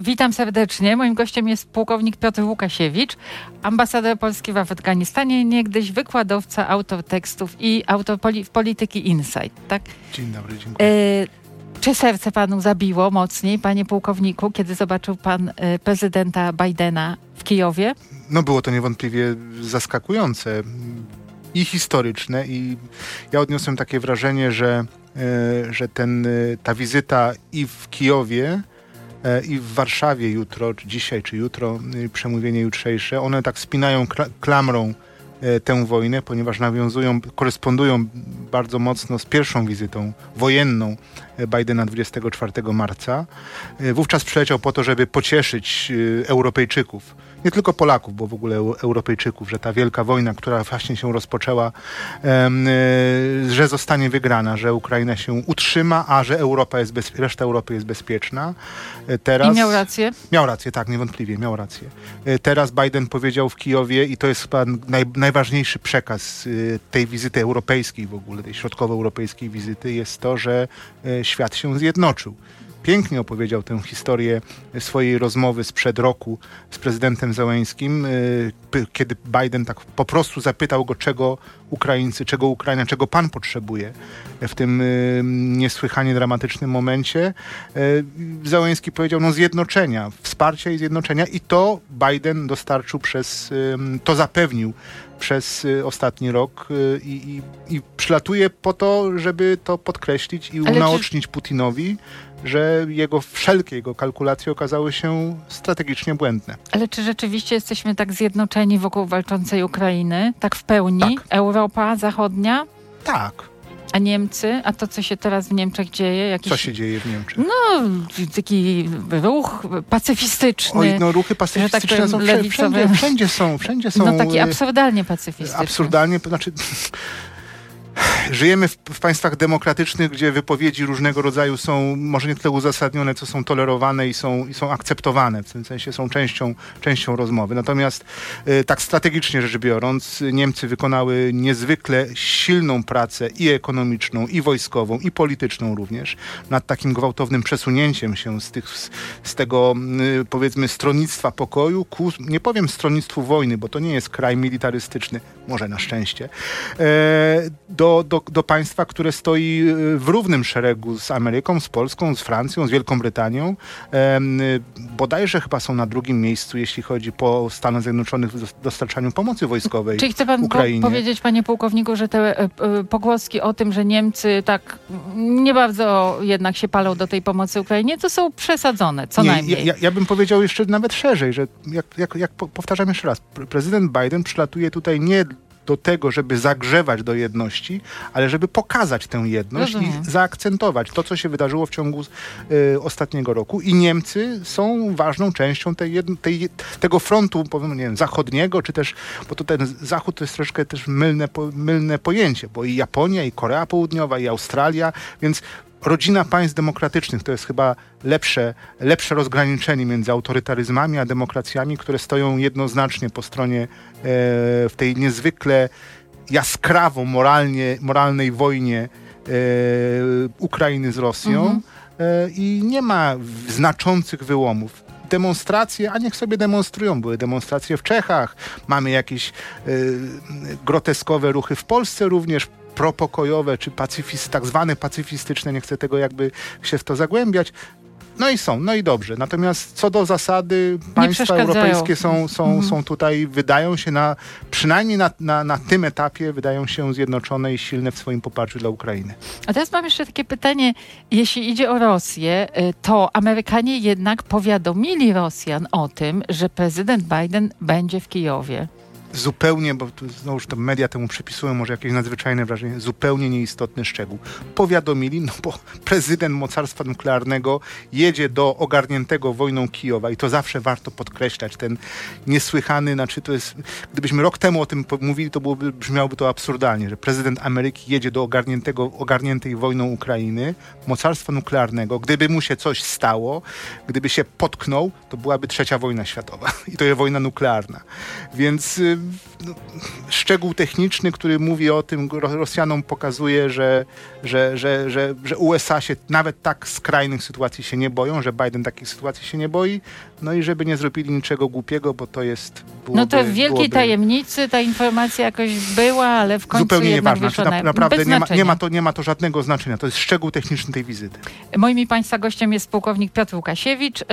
Witam serdecznie. Moim gościem jest pułkownik Piotr Łukasiewicz, ambasador Polski w Afganistanie, niegdyś wykładowca, autor tekstów i autor poli polityki Insight. Tak? Dzień dobry, dziękuję. E, czy serce panu zabiło mocniej, panie pułkowniku, kiedy zobaczył pan e, prezydenta Bidena w Kijowie? No było to niewątpliwie zaskakujące i historyczne i ja odniosłem takie wrażenie, że, e, że ten, e, ta wizyta i w Kijowie i w Warszawie jutro, czy dzisiaj, czy jutro, y, przemówienie jutrzejsze, one tak spinają klamrą e, tę wojnę, ponieważ nawiązują, korespondują bardzo mocno z pierwszą wizytą wojenną e, Bidena 24 marca. E, wówczas przyleciał po to, żeby pocieszyć Europejczyków nie tylko Polaków, bo w ogóle Europejczyków, że ta wielka wojna, która właśnie się rozpoczęła, e, że zostanie wygrana, że Ukraina się utrzyma, a że Europa jest bez, reszta Europy jest bezpieczna. E, teraz, I miał rację? Miał rację, tak, niewątpliwie, miał rację. E, teraz Biden powiedział w Kijowie i to jest chyba naj, najważniejszy przekaz tej wizyty europejskiej w ogóle, tej środkowoeuropejskiej wizyty, jest to, że świat się zjednoczył pięknie opowiedział tę historię swojej rozmowy sprzed roku z prezydentem Załęskim, y, kiedy Biden tak po prostu zapytał go, czego Ukraińcy, czego Ukraina, czego pan potrzebuje w tym y, niesłychanie dramatycznym momencie. Y, Załęski powiedział, no zjednoczenia, wsparcia i zjednoczenia i to Biden dostarczył przez, to zapewnił przez ostatni rok i, i, i przylatuje po to, żeby to podkreślić i unaocznić czy... Putinowi, że jego wszelkie jego kalkulacje okazały się strategicznie błędne. Ale czy rzeczywiście jesteśmy tak zjednoczeni wokół walczącej Ukrainy? Tak w pełni? Tak. Europa Zachodnia? Tak. A Niemcy? A to, co się teraz w Niemczech dzieje? Jakiś... Co się dzieje w Niemczech? No, taki ruch pacyfistyczny. Oj, no ruchy pacyfistyczne tak są wszędzie, wszędzie, wszędzie, są, wszędzie są. No taki e, absurdalnie pacyfistyczny. Absurdalnie, znaczy Żyjemy w, w, państwach demokratycznych, gdzie wypowiedzi różnego rodzaju są może nie tyle uzasadnione, co są tolerowane i są, i są akceptowane, w tym sensie są częścią, częścią rozmowy. Natomiast y, tak strategicznie rzecz biorąc, Niemcy wykonały niezwykle silną pracę i ekonomiczną, i wojskową, i polityczną również nad takim gwałtownym przesunięciem się z, tych, z, z tego y, powiedzmy stronnictwa pokoju ku, nie powiem stronnictwu wojny, bo to nie jest kraj militarystyczny, może na szczęście, e, do, do, do państwa, które stoi e, w równym szeregu z Ameryką, z Polską, z Francją, z Wielką Brytanią. E, bodajże chyba są na drugim miejscu, jeśli chodzi po Stanach Zjednoczonych w dostarczaniu pomocy wojskowej Czyli chce pan Ukrainie. Po powiedzieć, panie pułkowniku, że te pogłoski o tym, że Niemcy tak nie bardzo jednak się palą do tej pomocy Ukrainie, to są przesadzone, co nie, najmniej. Ja, ja, bym powiedział jeszcze nawet szerzej, że jak, jak, jak powtarzam jeszcze raz, prezydent Biden przylatuje tutaj nie do tego, żeby zagrzewać do jedności, ale żeby pokazać tę jedność Rozumiem. i zaakcentować to, co się wydarzyło w ciągu y, ostatniego roku. I Niemcy są ważną częścią tej, tej, tego frontu, powiem, nie wiem, zachodniego, czy też, bo to ten zachód to jest troszkę też mylne, po, mylne pojęcie, bo i Japonia, i Korea Południowa, i Australia, więc rodzina państw demokratycznych to jest chyba lepsze, lepsze rozgraniczenie między autorytaryzmami a demokracjami, które stoją jednoznacznie po stronie e, w tej niezwykle jaskrawo moralnie, moralnej wojnie e, Ukrainy z Rosją mhm. e, i nie ma znaczących wyłomów demonstracje, a niech sobie demonstrują. Były demonstracje w Czechach, mamy jakieś y, groteskowe ruchy w Polsce również propokojowe, czy pacyfist, tak zwane pacyfistyczne, nie chcę tego jakby się w to zagłębiać. No i są, no i dobrze. Natomiast co do zasady, państwa europejskie są, są, mhm. są tutaj, wydają się na, przynajmniej na, na, na tym etapie, wydają się zjednoczone i silne w swoim poparciu dla Ukrainy. A teraz mam jeszcze takie pytanie. Jeśli idzie o Rosję, y, to Amerykanie jednak powiadomili Rosjan o tym, że prezydent Biden będzie w Kijowie zupełnie, bo tu to media temu przypisują może jakieś nadzwyczajne wrażenie, zupełnie nieistotny szczegół. Powiadomili, no bo prezydent mocarstwa nuklearnego jedzie do ogarniętego wojną Kijowa i to zawsze warto podkreślać, ten niesłychany, znaczy to jest, gdybyśmy rok temu o tym mówili, to byłoby, brzmiałoby to absurdalnie, że prezydent Ameryki jedzie do ogarniętego, ogarniętej wojną Ukrainy, mocarstwa nuklearnego, gdyby mu się coś stało, gdyby się potknął, to byłaby trzecia wojna światowa i to jest wojna nuklearna. Więc y, szczegół techniczny, który mówi o tym, Rosjanom pokazuje, że, że, że, że, że USA się nawet tak skrajnych sytuacji się nie boją, że Biden takich sytuacji się nie boi, no i żeby nie zrobili niczego głupiego, bo to jest... Byłoby, no to w wielkiej byłoby... tajemnicy ta informacja jakoś była, ale w końcu Zupełnie nieważna. Znaczy, na, naprawdę nie ma, nie, ma to, nie ma to żadnego znaczenia. To jest szczegół techniczny tej wizyty. Moim i Państwa gościem jest pułkownik Piotr Łukasiewicz. Y,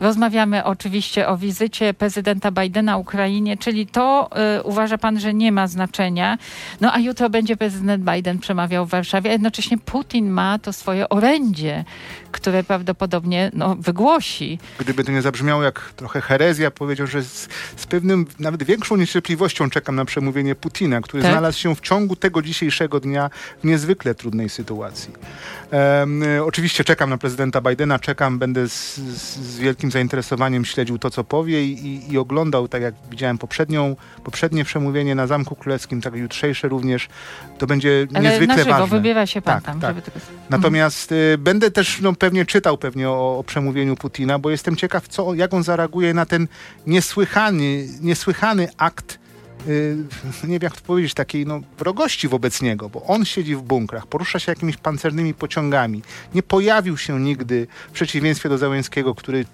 rozmawiamy oczywiście o wizycie prezydenta Bidena Ukrainie, czyli to y, uważa Pan, że nie ma znaczenia. No a jutro będzie prezydent Biden przemawiał w Warszawie, a jednocześnie Putin ma to swoje orędzie, które prawdopodobnie no, wygłosi. Gdyby to nie zabrzmiało jak trochę herezja, powiedział, że z, z pewnym, nawet większą niecierpliwością czekam na przemówienie Putina, który tak? znalazł się w ciągu tego dzisiejszego dnia w niezwykle trudnej sytuacji. Um, oczywiście czekam na prezydenta Bidena, czekam, będę z, z, wielkim zainteresowaniem śledził to, co powie i, i, oglądał, tak jak widziałem poprzednią, poprzednie przemówienie na Zamku Królewskim, tak jutrzejsze również. To będzie Ale niezwykle na żywo, ważne. wybiera się pan tak, tam. Tak. Tylko... Natomiast y, będę też no, pewnie czytał pewnie o, o, przemówieniu Putina, bo jestem ciekaw, co, jak on zareaguje na ten niesłychany, niesłychany akt nie wiem jak to powiedzieć, takiej no, wrogości wobec niego, bo on siedzi w bunkrach, porusza się jakimiś pancernymi pociągami. Nie pojawił się nigdy w przeciwieństwie do Załęskiego, który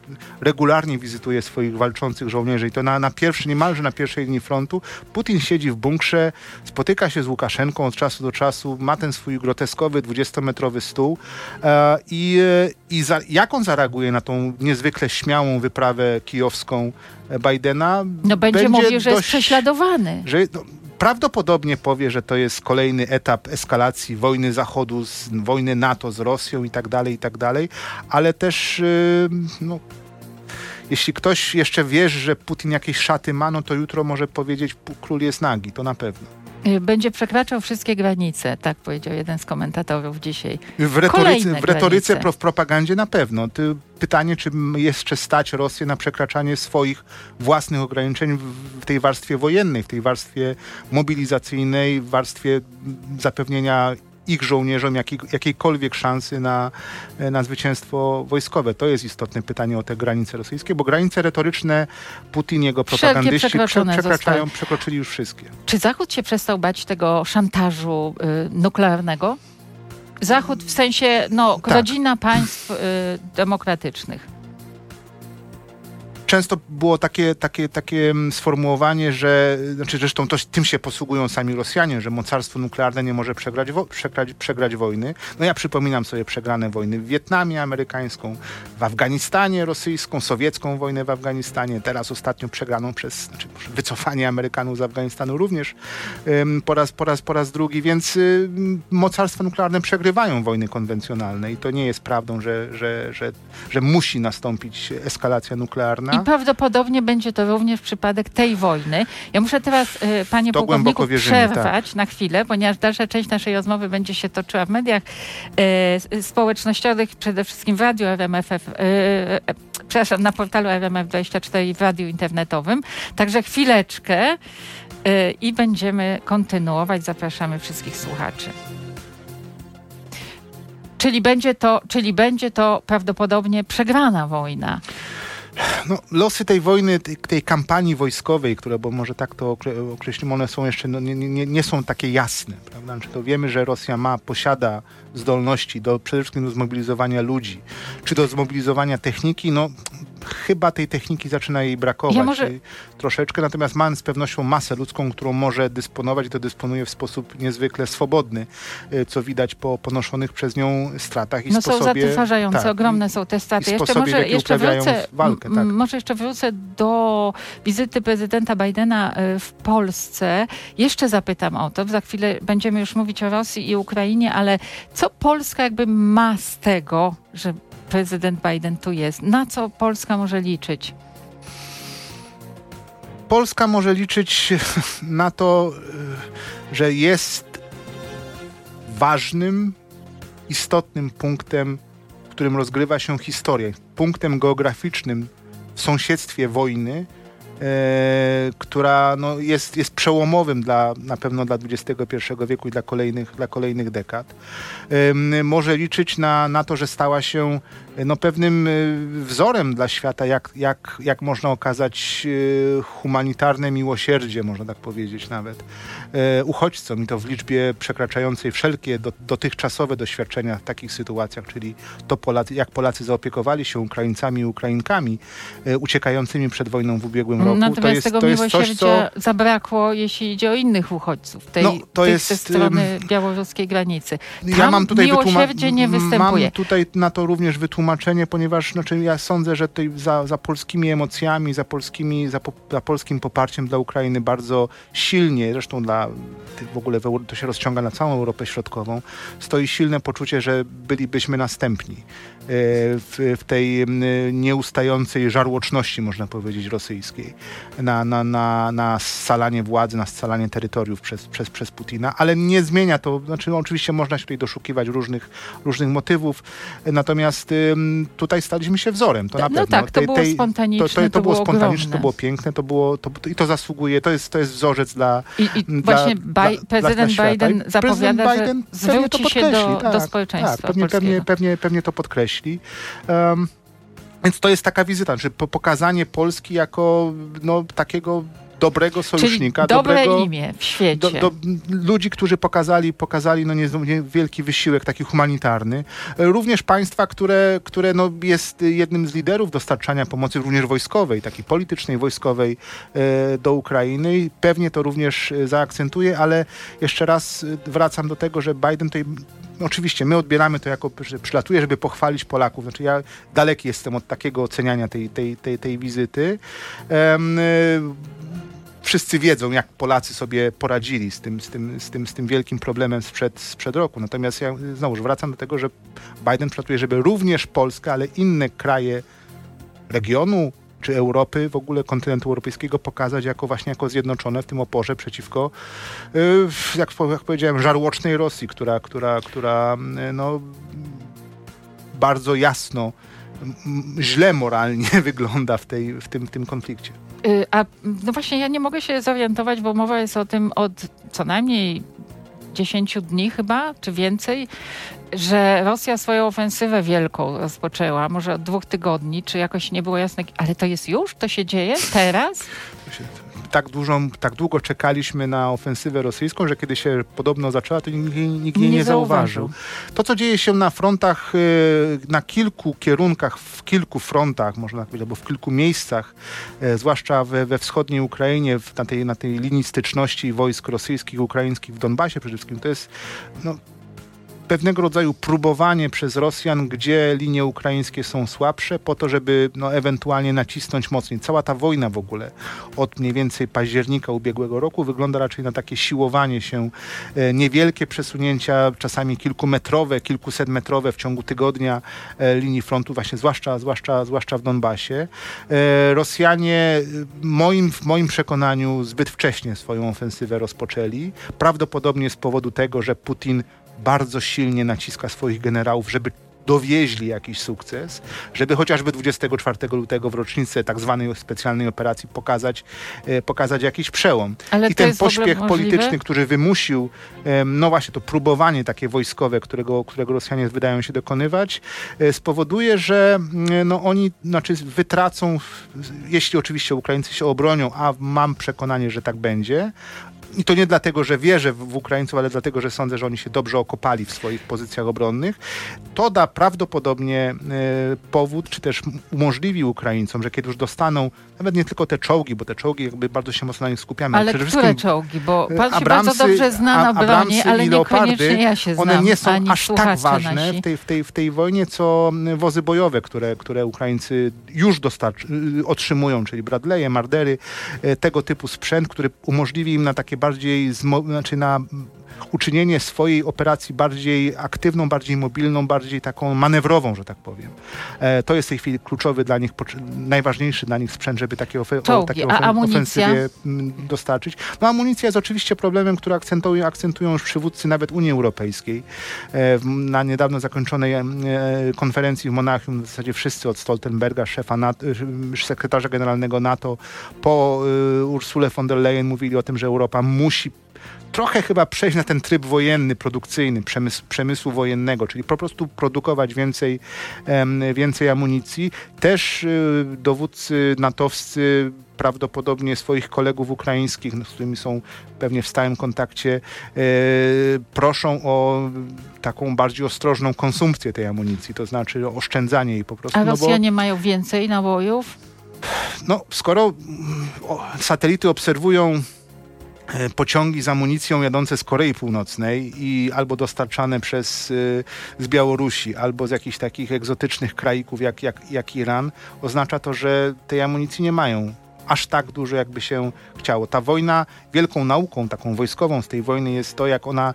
regularnie wizytuje swoich walczących żołnierzy i to na, na pierwszy, niemalże na pierwszej linii frontu. Putin siedzi w bunkrze, spotyka się z Łukaszenką od czasu do czasu, ma ten swój groteskowy 20-metrowy stół e, i, e, i za, jak on zareaguje na tą niezwykle śmiałą wyprawę kijowską Bidena. No będzie, będzie mówił, że dość, jest prześladowany. Że, no, prawdopodobnie powie, że to jest kolejny etap eskalacji wojny Zachodu, z, wojny NATO z Rosją i tak dalej, i tak dalej, ale też yy, no, jeśli ktoś jeszcze wierzy, że Putin jakieś szaty ma, no to jutro może powiedzieć król jest nagi, to na pewno. Y, będzie przekraczał wszystkie granice, tak powiedział jeden z komentatorów dzisiaj. W retoryce, w, retoryce w propagandzie na pewno. Pytanie, czy jeszcze stać Rosję na przekraczanie swoich własnych ograniczeń w tej warstwie wojennej, w tej warstwie mobilizacyjnej, w warstwie zapewnienia ich żołnierzom jakiej, jakiejkolwiek szansy na, na zwycięstwo wojskowe. To jest istotne pytanie o te granice rosyjskie, bo granice retoryczne Putin, jego propagandyści przekraczają, przekroczyli już wszystkie. Czy Zachód się przestał bać tego szantażu y, nuklearnego? Zachód w sensie no, tak. rodzina państw y, demokratycznych często było takie, takie, takie mm, sformułowanie, że, znaczy zresztą to, tym się posługują sami Rosjanie, że mocarstwo nuklearne nie może przegrać, wo, przegrać, przegrać wojny. No ja przypominam sobie przegrane wojny w Wietnamie amerykańską, w Afganistanie rosyjską, sowiecką wojnę w Afganistanie, teraz ostatnio przegraną przez, znaczy wycofanie Amerykanów z Afganistanu również um, po, raz, po, raz, po raz drugi, więc y, mocarstwa nuklearne przegrywają wojny konwencjonalne i to nie jest prawdą, że, że, że, że musi nastąpić eskalacja nuklearna. I prawdopodobnie będzie to również przypadek tej wojny. Ja muszę teraz, y, panie to pułkowniku, przerwać tak. na chwilę, ponieważ dalsza część naszej rozmowy będzie się toczyła w mediach y, społecznościowych, przede wszystkim w radiu RMFF, y, przepraszam, na portalu RMF24 i w radiu internetowym. Także chwileczkę i będziemy kontynuować. Zapraszamy wszystkich słuchaczy. Czyli będzie to, czyli będzie to prawdopodobnie przegrana wojna no, losy tej wojny, tej, kampanii wojskowej, które, bo może tak to określimy, one są jeszcze, no, nie, nie, nie są takie jasne, prawda? Czy znaczy, to wiemy, że Rosja ma, posiada zdolności do przede wszystkim do zmobilizowania ludzi, czy do zmobilizowania techniki, no chyba tej techniki zaczyna jej brakować ja może... troszeczkę, natomiast ma z pewnością masę ludzką, którą może dysponować i to dysponuje w sposób niezwykle swobodny, y, co widać po ponoszonych przez nią stratach i no sposobie... są zatrważające, tak, ogromne są te straty. Jeszcze może jeszcze wrócę, walkę, tak. może jeszcze wrócę do wizyty prezydenta Bidena y, w Polsce. Jeszcze zapytam o to, za chwilę będziemy już mówić o Rosji i Ukrainie, ale co Polska jakby ma z tego, że prezydent Biden tu jest. Na co Polska może liczyć? Polska może liczyć na to, że jest ważnym, istotnym punktem, w którym rozgrywa się historia, punktem geograficznym w sąsiedztwie wojny, która no, jest, jest przełomowym dla, na pewno dla XXI wieku i dla kolejnych, dla kolejnych dekad. może liczyć na, na to, że stała się no, pewnym wzorem dla świata, jak, jak, jak można okazać humanitarne miłosierdzie, można tak powiedzieć nawet, uchodźcom i to w liczbie przekraczającej wszelkie do, dotychczasowe doświadczenia w takich sytuacjach, czyli to Polacy, jak Polacy zaopiekowali się Ukraińcami i Ukrainkami uciekającymi przed wojną w ubiegłym roku. Natomiast to jest, tego to jest coś, co... zabrakło, jeśli idzie o innych uchodźców, tej, no, to tych jest, strony białoruskiej granicy. Tam ja mam tutaj miłosierdzie nie występuje. Mam tutaj na to również wytłumaczenie, ponieważ znaczy, ja sądzę, że tutaj za, za polskimi emocjami, za, polskimi, za, po, za polskim poparciem dla Ukrainy bardzo silnie, zresztą dla w ogóle to się rozciąga na całą Europę Środkową, stoi silne poczucie, że bylibyśmy następni e, w, w tej nieustającej żarłoczności, można powiedzieć, rosyjskiej, na, na, na, na scalanie władzy, na scalanie terytoriów przez, przez, przez Putina, ale nie zmienia to, znaczy oczywiście można się tutaj doszukiwać różnych, różnych motywów, natomiast tutaj staliśmy się wzorem, to na no pewno. tak, to tej, było spontaniczne, to, to, to, to było, było spontaniczne, to było piękne, to było, to, i to zasługuje, to jest, to jest wzorzec dla I, i dla, właśnie dla, prezydent dla Biden zapowiada, prezydent Biden że zwróci się do, tak, do społeczeństwa tak, pewnie, pewnie, pewnie, pewnie to podkreśli. Um, więc to jest taka wizyta, czy pokazanie Polski jako no, takiego dobrego sojusznika. Czyli dobre dobrego, imię w świecie. Do, do, ludzi, którzy pokazali, pokazali no, wielki wysiłek taki humanitarny. Również państwa, które, które no, jest jednym z liderów dostarczania pomocy również wojskowej, takiej politycznej, wojskowej e, do Ukrainy i pewnie to również e, zaakcentuje, ale jeszcze raz e, wracam do tego, że Biden tutaj oczywiście my odbieramy to jako, że przylatuje, żeby pochwalić Polaków. Znaczy ja daleki jestem od takiego oceniania tej, tej, tej, tej wizyty. Um, wszyscy wiedzą, jak Polacy sobie poradzili z tym, z tym, z tym, z tym wielkim problemem sprzed, sprzed roku. Natomiast ja znowu wracam do tego, że Biden pracuje, żeby również Polska, ale inne kraje regionu, czy Europy, w ogóle kontynentu europejskiego pokazać jako właśnie jako zjednoczone w tym oporze przeciwko, y, jak, jak powiedziałem, żarłocznej Rosji, która, która, która y, no, bardzo jasno, źle moralnie wygląda w, tej, w, tym, w tym konflikcie. Y, a no właśnie ja nie mogę się zorientować, bo mowa jest o tym od co najmniej 10 dni chyba, czy więcej, że Rosja swoją ofensywę wielką rozpoczęła, może od dwóch tygodni, czy jakoś nie było jasne, ale to jest już? To się dzieje teraz? Tak, dużą, tak długo czekaliśmy na ofensywę rosyjską, że kiedy się podobno zaczęła, to nikt, nikt jej nie, nie zauważył. zauważył. To, co dzieje się na frontach, y, na kilku kierunkach, w kilku frontach, można tak powiedzieć, albo w kilku miejscach, y, zwłaszcza we, we wschodniej Ukrainie, na tej, na tej linii styczności wojsk rosyjskich ukraińskich w Donbasie przede wszystkim, to jest no, pewnego rodzaju próbowanie przez Rosjan, gdzie linie ukraińskie są słabsze, po to, żeby no, ewentualnie nacisnąć mocniej. Cała ta wojna w ogóle od mniej więcej października ubiegłego roku wygląda raczej na takie siłowanie się, e, niewielkie przesunięcia, czasami kilkumetrowe, kilkusetmetrowe w ciągu tygodnia e, linii frontu, właśnie zwłaszcza, zwłaszcza, zwłaszcza w Donbasie. E, Rosjanie moim, w moim przekonaniu zbyt wcześnie swoją ofensywę rozpoczęli. Prawdopodobnie z powodu tego, że Putin bardzo silnie naciska swoich generałów, żeby dowieźli jakiś sukces, żeby chociażby 24 lutego w rocznicę tak zwanej specjalnej operacji pokazać, e, pokazać jakiś przełom. Ale I ten pośpiech polityczny, który wymusił no właśnie to próbowanie takie wojskowe, którego, którego Rosjanie wydają się dokonywać, e, spowoduje, że no oni znaczy wytracą, jeśli oczywiście Ukraińcy się obronią, a mam przekonanie, że tak będzie, i to nie dlatego, że wierzę w, Ukraińców, ale dlatego, że sądzę, że oni się dobrze okopali w swoich pozycjach obronnych. To da prawdopodobnie e, powód, czy też umożliwi Ukraińcom, że kiedy już dostaną nawet nie tylko te czołgi, bo te czołgi jakby bardzo się mocno na nich skupiamy. Ale przede które czołgi? Bo pan się bardzo dobrze zna na ale niekoniecznie ja się znam. One nie są aż tak ważne w tej, w, tej, w tej wojnie, co wozy bojowe, które, które Ukraińcy już y, otrzymują, czyli Bradley'e, Mardery, e, tego typu sprzęt, który umożliwi im na takie bardziej, znaczy na uczynienie swojej operacji bardziej aktywną, bardziej mobilną, bardziej taką manewrową, że tak powiem. E, to jest w tej chwili kluczowy dla nich, najważniejszy dla nich sprzęt, żeby takie, ofe Czołgi, takie ofen ofensywie dostarczyć. No amunicja jest oczywiście problemem, który akcentują, akcentują już przywódcy nawet Unii Europejskiej. E, na niedawno zakończonej e, konferencji w Monachium w zasadzie wszyscy od Stoltenberga, szefa NATO, sekretarza generalnego NATO, po Ursule von der Leyen mówili o tym, że Europa musi trochę chyba przejść na ten tryb wojenny, produkcyjny, przemysł, przemysłu wojennego, czyli po prostu produkować więcej, więcej amunicji. Też y, dowódcy natowscy prawdopodobnie swoich kolegów ukraińskich, no, z którymi są pewnie w stałym kontakcie, e, proszą o taką bardziej ostrożną konsumpcję tej amunicji, to znaczy oszczędzanie jej po prostu. A Rosjanie no bo, mają więcej nabojów? No, skoro o, satelity obserwują pociągi z amunicją jadące z Korei Północnej i albo dostarczane przez y, z Białorusi, albo z jakichś takich egzotycznych kraików jak, jak, jak Iran, oznacza to, że tej amunicji nie mają aż tak dużo, jakby się chciało. Ta wojna, wielką nauką taką wojskową z tej wojny jest to, jak ona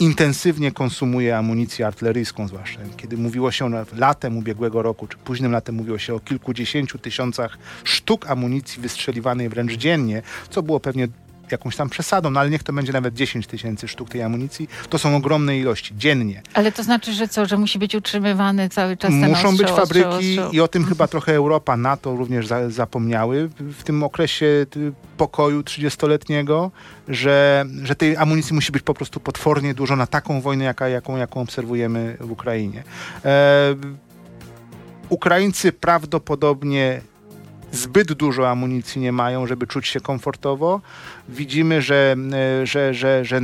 intensywnie konsumuje amunicję artyleryjską zwłaszcza. Kiedy mówiło się latem ubiegłego roku, czy późnym latem mówiło się o kilkudziesięciu tysiącach sztuk amunicji wystrzeliwanej wręcz dziennie, co było pewnie jakąś tam przesadą, no ale niech to będzie nawet 10 tysięcy sztuk tej amunicji, to są ogromne ilości dziennie. Ale to znaczy, że co, że musi być utrzymywany cały czas ten Muszą być fabryki i o tym chyba trochę Europa, NATO również za, zapomniały w tym okresie pokoju 30-letniego, że, że tej amunicji musi być po prostu potwornie dużo na taką wojnę, jaka, jaką, jaką obserwujemy w Ukrainie. E, Ukraińcy prawdopodobnie zbyt dużo amunicji nie mają, żeby czuć się komfortowo. Widzimy, że, e, że, że, że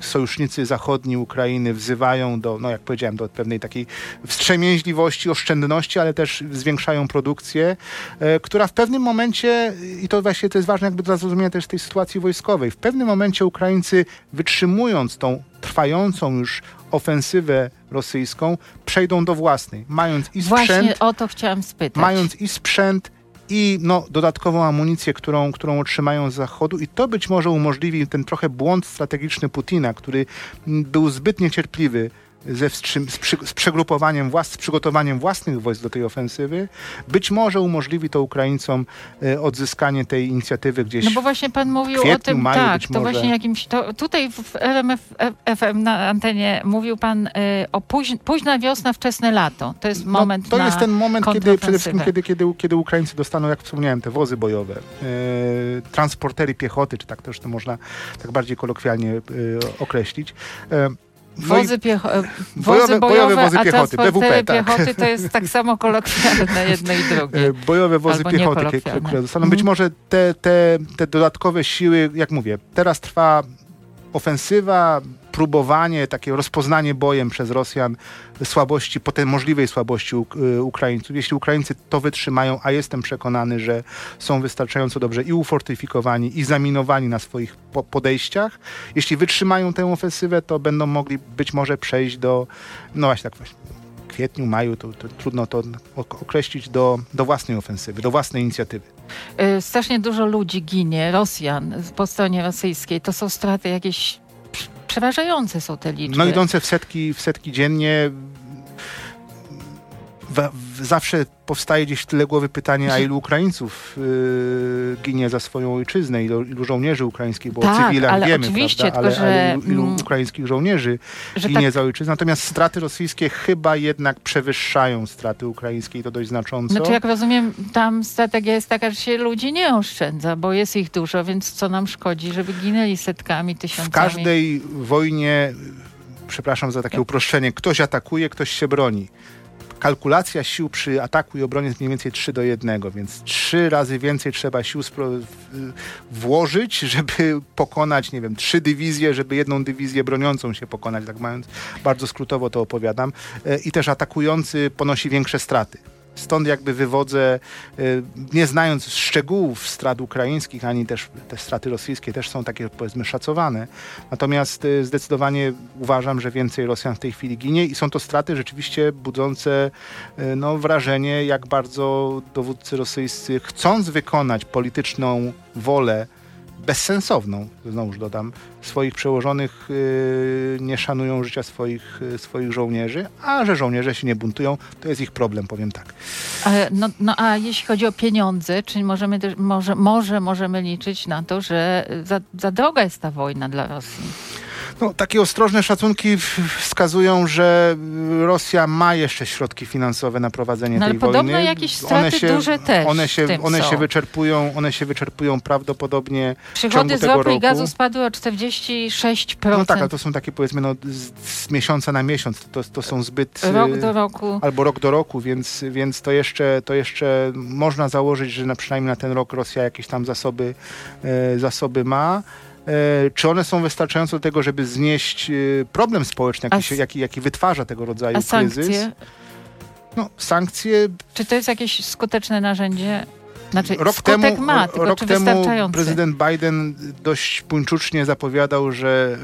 sojusznicy zachodni Ukrainy wzywają do, no jak powiedziałem, do pewnej takiej wstrzemięźliwości, oszczędności, ale też zwiększają produkcję, e, która w pewnym momencie, i to właśnie to jest ważne jakby dla zrozumienia też tej sytuacji wojskowej, w pewnym momencie Ukraińcy wytrzymując tą trwającą już ofensywę rosyjską, przejdą do własnej, mając i sprzęt. Właśnie o to chciałam spytać. Mając i sprzęt, i no, dodatkową amunicję, którą, którą otrzymają z Zachodu. I to być może umożliwi ten trochę błąd strategiczny Putina, który był zbyt niecierpliwy ze wstrzym, z, przy, z, przegrupowaniem włas, z przygotowaniem własnych wojsk do tej ofensywy, być może umożliwi to Ukraińcom e, odzyskanie tej inicjatywy gdzieś. No bo właśnie pan mówił kwietniu, o tym, maju, tak, to może... właśnie jakimś, to tutaj w RMF FM na antenie mówił pan e, o póź, późna wiosna, wczesne lato. To jest no, moment no, To jest ten moment, kiedy przede wszystkim, kiedy, kiedy, kiedy Ukraińcy dostaną, jak wspomniałem, te wozy bojowe, e, transportery piechoty, czy tak też to można tak bardziej kolokwialnie e, określić. E, Wozy, piecho- e, wozy bojowe, bojowe, wozy piechoty, BWP, tak. piechoty to jest tak samo kolokwialne jedno i drugie. E, bojowe wozy piechoty, które zostaną. Być mhm. może te, te, te dodatkowe siły, jak mówię, teraz trwa ofensywa, próbowanie, takie rozpoznanie bojem przez Rosjan słabości, potem możliwej słabości y, Ukraińców. Jeśli Ukraińcy to wytrzymają, a jestem przekonany, że są wystarczająco dobrze i ufortyfikowani, i zaminowani na swoich podejściach, jeśli wytrzymają tę ofensywę, to będą mogli być może przejść do, no właśnie tak właśnie, kwietniu, maju, to, to, trudno to określić do, do własnej ofensywy, do własnej inicjatywy. Y, strasznie dużo ludzi ginie, Rosjan po stronie rosyjskiej. To są straty jakieś przeważające są te liczby. No idące w setki, w setki dziennie. Zawsze powstaje gdzieś w tyle głowy pytanie, a ilu Ukraińców y, ginie za swoją ojczyznę, ilu, ilu żołnierzy ukraińskich, bo tak, o cywilach ale wiemy, oczywiście, prawda? ale, że, ale ilu, ilu mm, ukraińskich żołnierzy ginie tak, za ojczyznę. Natomiast straty rosyjskie chyba jednak przewyższają straty ukraińskie i to dość znacząco. Znaczy jak rozumiem, tam strategia jest taka, że się ludzi nie oszczędza, bo jest ich dużo, więc co nam szkodzi, żeby ginęli setkami, tysiącami. W każdej wojnie, przepraszam za takie uproszczenie, ktoś atakuje, ktoś się broni kalkulacja sił przy ataku i obronie jest mniej więcej 3 do 1, więc trzy razy więcej trzeba sił włożyć, żeby pokonać, nie wiem, trzy dywizje, żeby jedną dywizję broniącą się pokonać, tak mając bardzo skrótowo to opowiadam. E, I też atakujący ponosi większe straty. Stąd jakby wywodzę, y, nie znając szczegółów strat ukraińskich, ani też te straty rosyjskie też są takie powiedzmy szacowane. Natomiast y, zdecydowanie uważam, że więcej Rosjan w tej chwili ginie i są to straty rzeczywiście budzące y, no, wrażenie, jak bardzo dowódcy rosyjscy chcąc wykonać polityczną wolę bezsensowną, znowuż dodam, swoich przełożonych yy, nie szanują życia swoich, yy, swoich żołnierzy, a że żołnierze się nie buntują, to jest ich problem, powiem tak. no, no a jeśli chodzi o pieniądze, czyli możemy też, może, może możemy liczyć na to, że za, za droga jest ta wojna dla Rosji? No, takie ostrożne szacunki wskazują, że Rosja ma jeszcze środki finansowe na prowadzenie no, tej ale podobno wojny. jakieś straty one się, duże też one się, one się wyczerpują, one się wyczerpują prawdopodobnie Przychody z ropy i gazu spadły o 46%. No tak, ale to są takie powiedzmy no, z, z miesiąca na miesiąc. To, to są zbyt... Rok do roku. Albo rok do roku, więc, więc to, jeszcze, to jeszcze można założyć, że na przynajmniej na ten rok Rosja jakieś tam zasoby, e, zasoby ma. E, czy one są wystarczające do tego, żeby znieść e, problem społeczny, jaki, się, jaki, jaki wytwarza tego rodzaju a sankcje? kryzys? No, sankcje. Czy to jest jakieś skuteczne narzędzie? Znaczy, rok temu, ma, rok temu prezydent Biden dość puńczucznie zapowiadał, że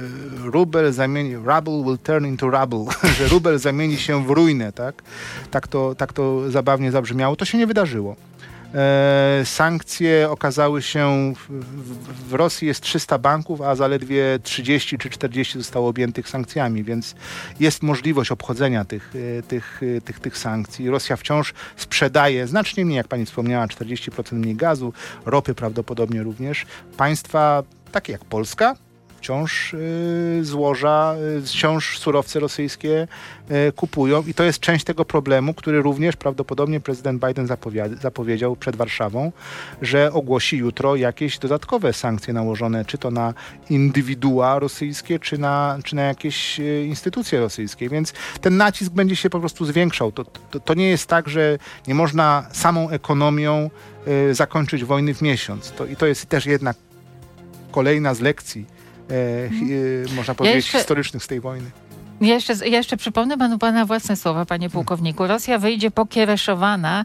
e, rubel zamieni, rubble will turn into rubble, że rubel zamieni się w ruinę, tak? Tak to, tak to zabawnie zabrzmiało. To się nie wydarzyło. E, sankcje okazały się, w, Rosji jest 300 banków, a zaledwie 30 czy 40 zostało objętych sankcjami, więc jest możliwość obchodzenia tych, e, tych, e, tych, tych sankcji. Rosja wciąż sprzedaje znacznie mniej, jak pani wspomniała, 40% mniej gazu, ropy prawdopodobnie również. Państwa takie jak Polska, wciąż y, złoża, y, wciąż surowce rosyjskie y, kupują i to jest część tego problemu, który również prawdopodobnie prezydent Biden zapowiedział przed Warszawą, że ogłosi jutro jakieś dodatkowe sankcje nałożone, czy to na indywidua rosyjskie, czy na, czy na jakieś instytucje rosyjskie, więc ten nacisk będzie się po prostu zwiększał. To, to, to nie jest tak, że nie można samą ekonomią zakończyć wojny w miesiąc. To, I to jest też jednak kolejna z lekcji e, e, można powiedzieć, ja jeszcze... historycznych z tej wojny. Ja jeszcze, ja jeszcze przypomnę panu pana własne słowa, panie pułkowniku. Rosja wyjdzie pokiereszowana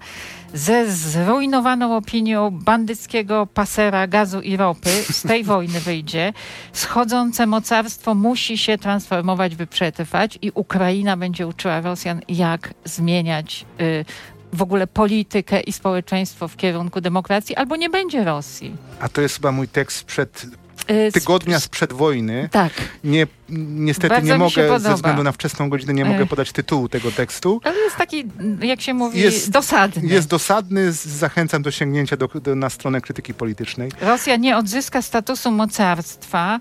ze zrujnowaną opinią bandyckiego pasera gazu i ropy. Z tej wojny wyjdzie. Schodzące mocarstwo musi się transformować, by przetrwać i Ukraina będzie uczyła Rosjan, jak zmieniać y, w ogóle politykę i społeczeństwo w kierunku demokracji, albo nie będzie Rosji. A to jest chyba mój tekst przed tygodnia sprzed wojny. Tak. Nie, niestety Bardzo nie mogę, ze względu na wczesną godzinę, nie mogę podać tytułu tego tekstu. Ale jest taki, jak się mówi, jest, dosadny. Jest dosadny, zachęcam do sięgnięcia do, do, na stronę krytyki politycznej. Rosja nie odzyska statusu mocarstwa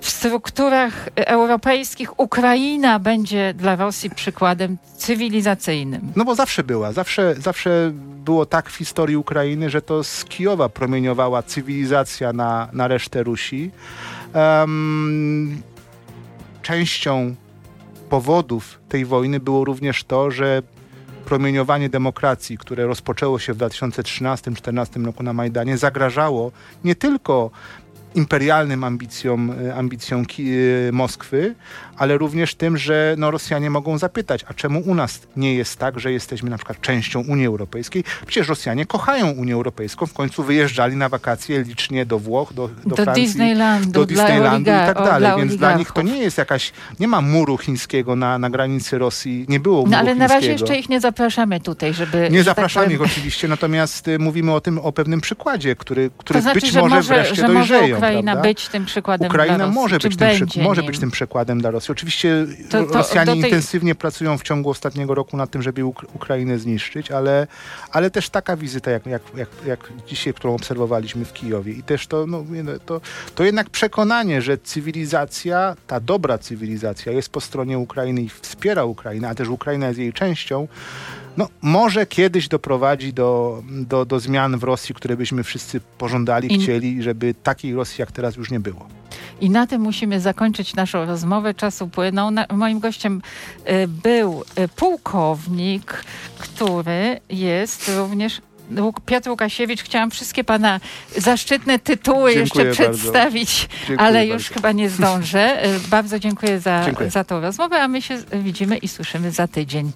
w strukturach europejskich Ukraina będzie dla Rosji przykładem cywilizacyjnym. No bo zawsze była. Zawsze, zawsze było tak w historii Ukrainy, że to z Kijowa promieniowała cywilizacja na, na resztę Rusi. Um, częścią powodów tej wojny było również to, że promieniowanie demokracji, które rozpoczęło się w 2013-2014 roku na Majdanie, zagrażało nie tylko imperialnym ambicjom, e, ambicjom e, Moskwy, ale również tym, że no, Rosjanie mogą zapytać, a czemu u nas nie jest tak, że jesteśmy na przykład częścią Unii Europejskiej? Przecież Rosjanie kochają Unię Europejską, w końcu wyjeżdżali na wakacje licznie do Włoch, do, do, do Francji, Disneylandu, do Disneylandu i tak dalej, więc dla nich to nie jest jakaś, nie ma muru chińskiego na, na granicy Rosji, nie było muru No ale na razie jeszcze ich nie zapraszamy tutaj, żeby... Nie tak zapraszamy tak ich oczywiście, natomiast y, mówimy o tym, o pewnym przykładzie, który, który to znaczy, być może, może wreszcie dojrzeją. Ukraina prawda? być tym przykładem Ukraina dla Rosji, może, być tym, przy, może być tym przykładem dla Rosji. Oczywiście to, to, Rosjanie tej... intensywnie pracują w ciągu ostatniego roku nad tym, żeby Uk Ukrainę zniszczyć, ale, ale też taka wizyta, jak, jak, jak, jak dzisiaj, którą obserwowaliśmy w Kijowie i też to, no, to, to jednak przekonanie, że cywilizacja, ta dobra cywilizacja jest po stronie Ukrainy i wspiera Ukrainę, a też Ukraina jest jej częścią, no, może kiedyś doprowadzi do, do, do zmian w Rosji, które byśmy wszyscy pożądali, I... chcieli, żeby takiej Rosji jak teraz już nie było. I na tym musimy zakończyć naszą rozmowę. Czasu płynął. Na, moim gościem y, był y, pułkownik, który jest również Piotr Łukasiewicz, chciałam wszystkie pana zaszczytne tytuły dziękuję jeszcze przedstawić, ale już bardzo. chyba nie zdążę. Y, bardzo dziękuję za, dziękuję. za tą rozmowę, a my się widzimy i słyszymy za tydzień.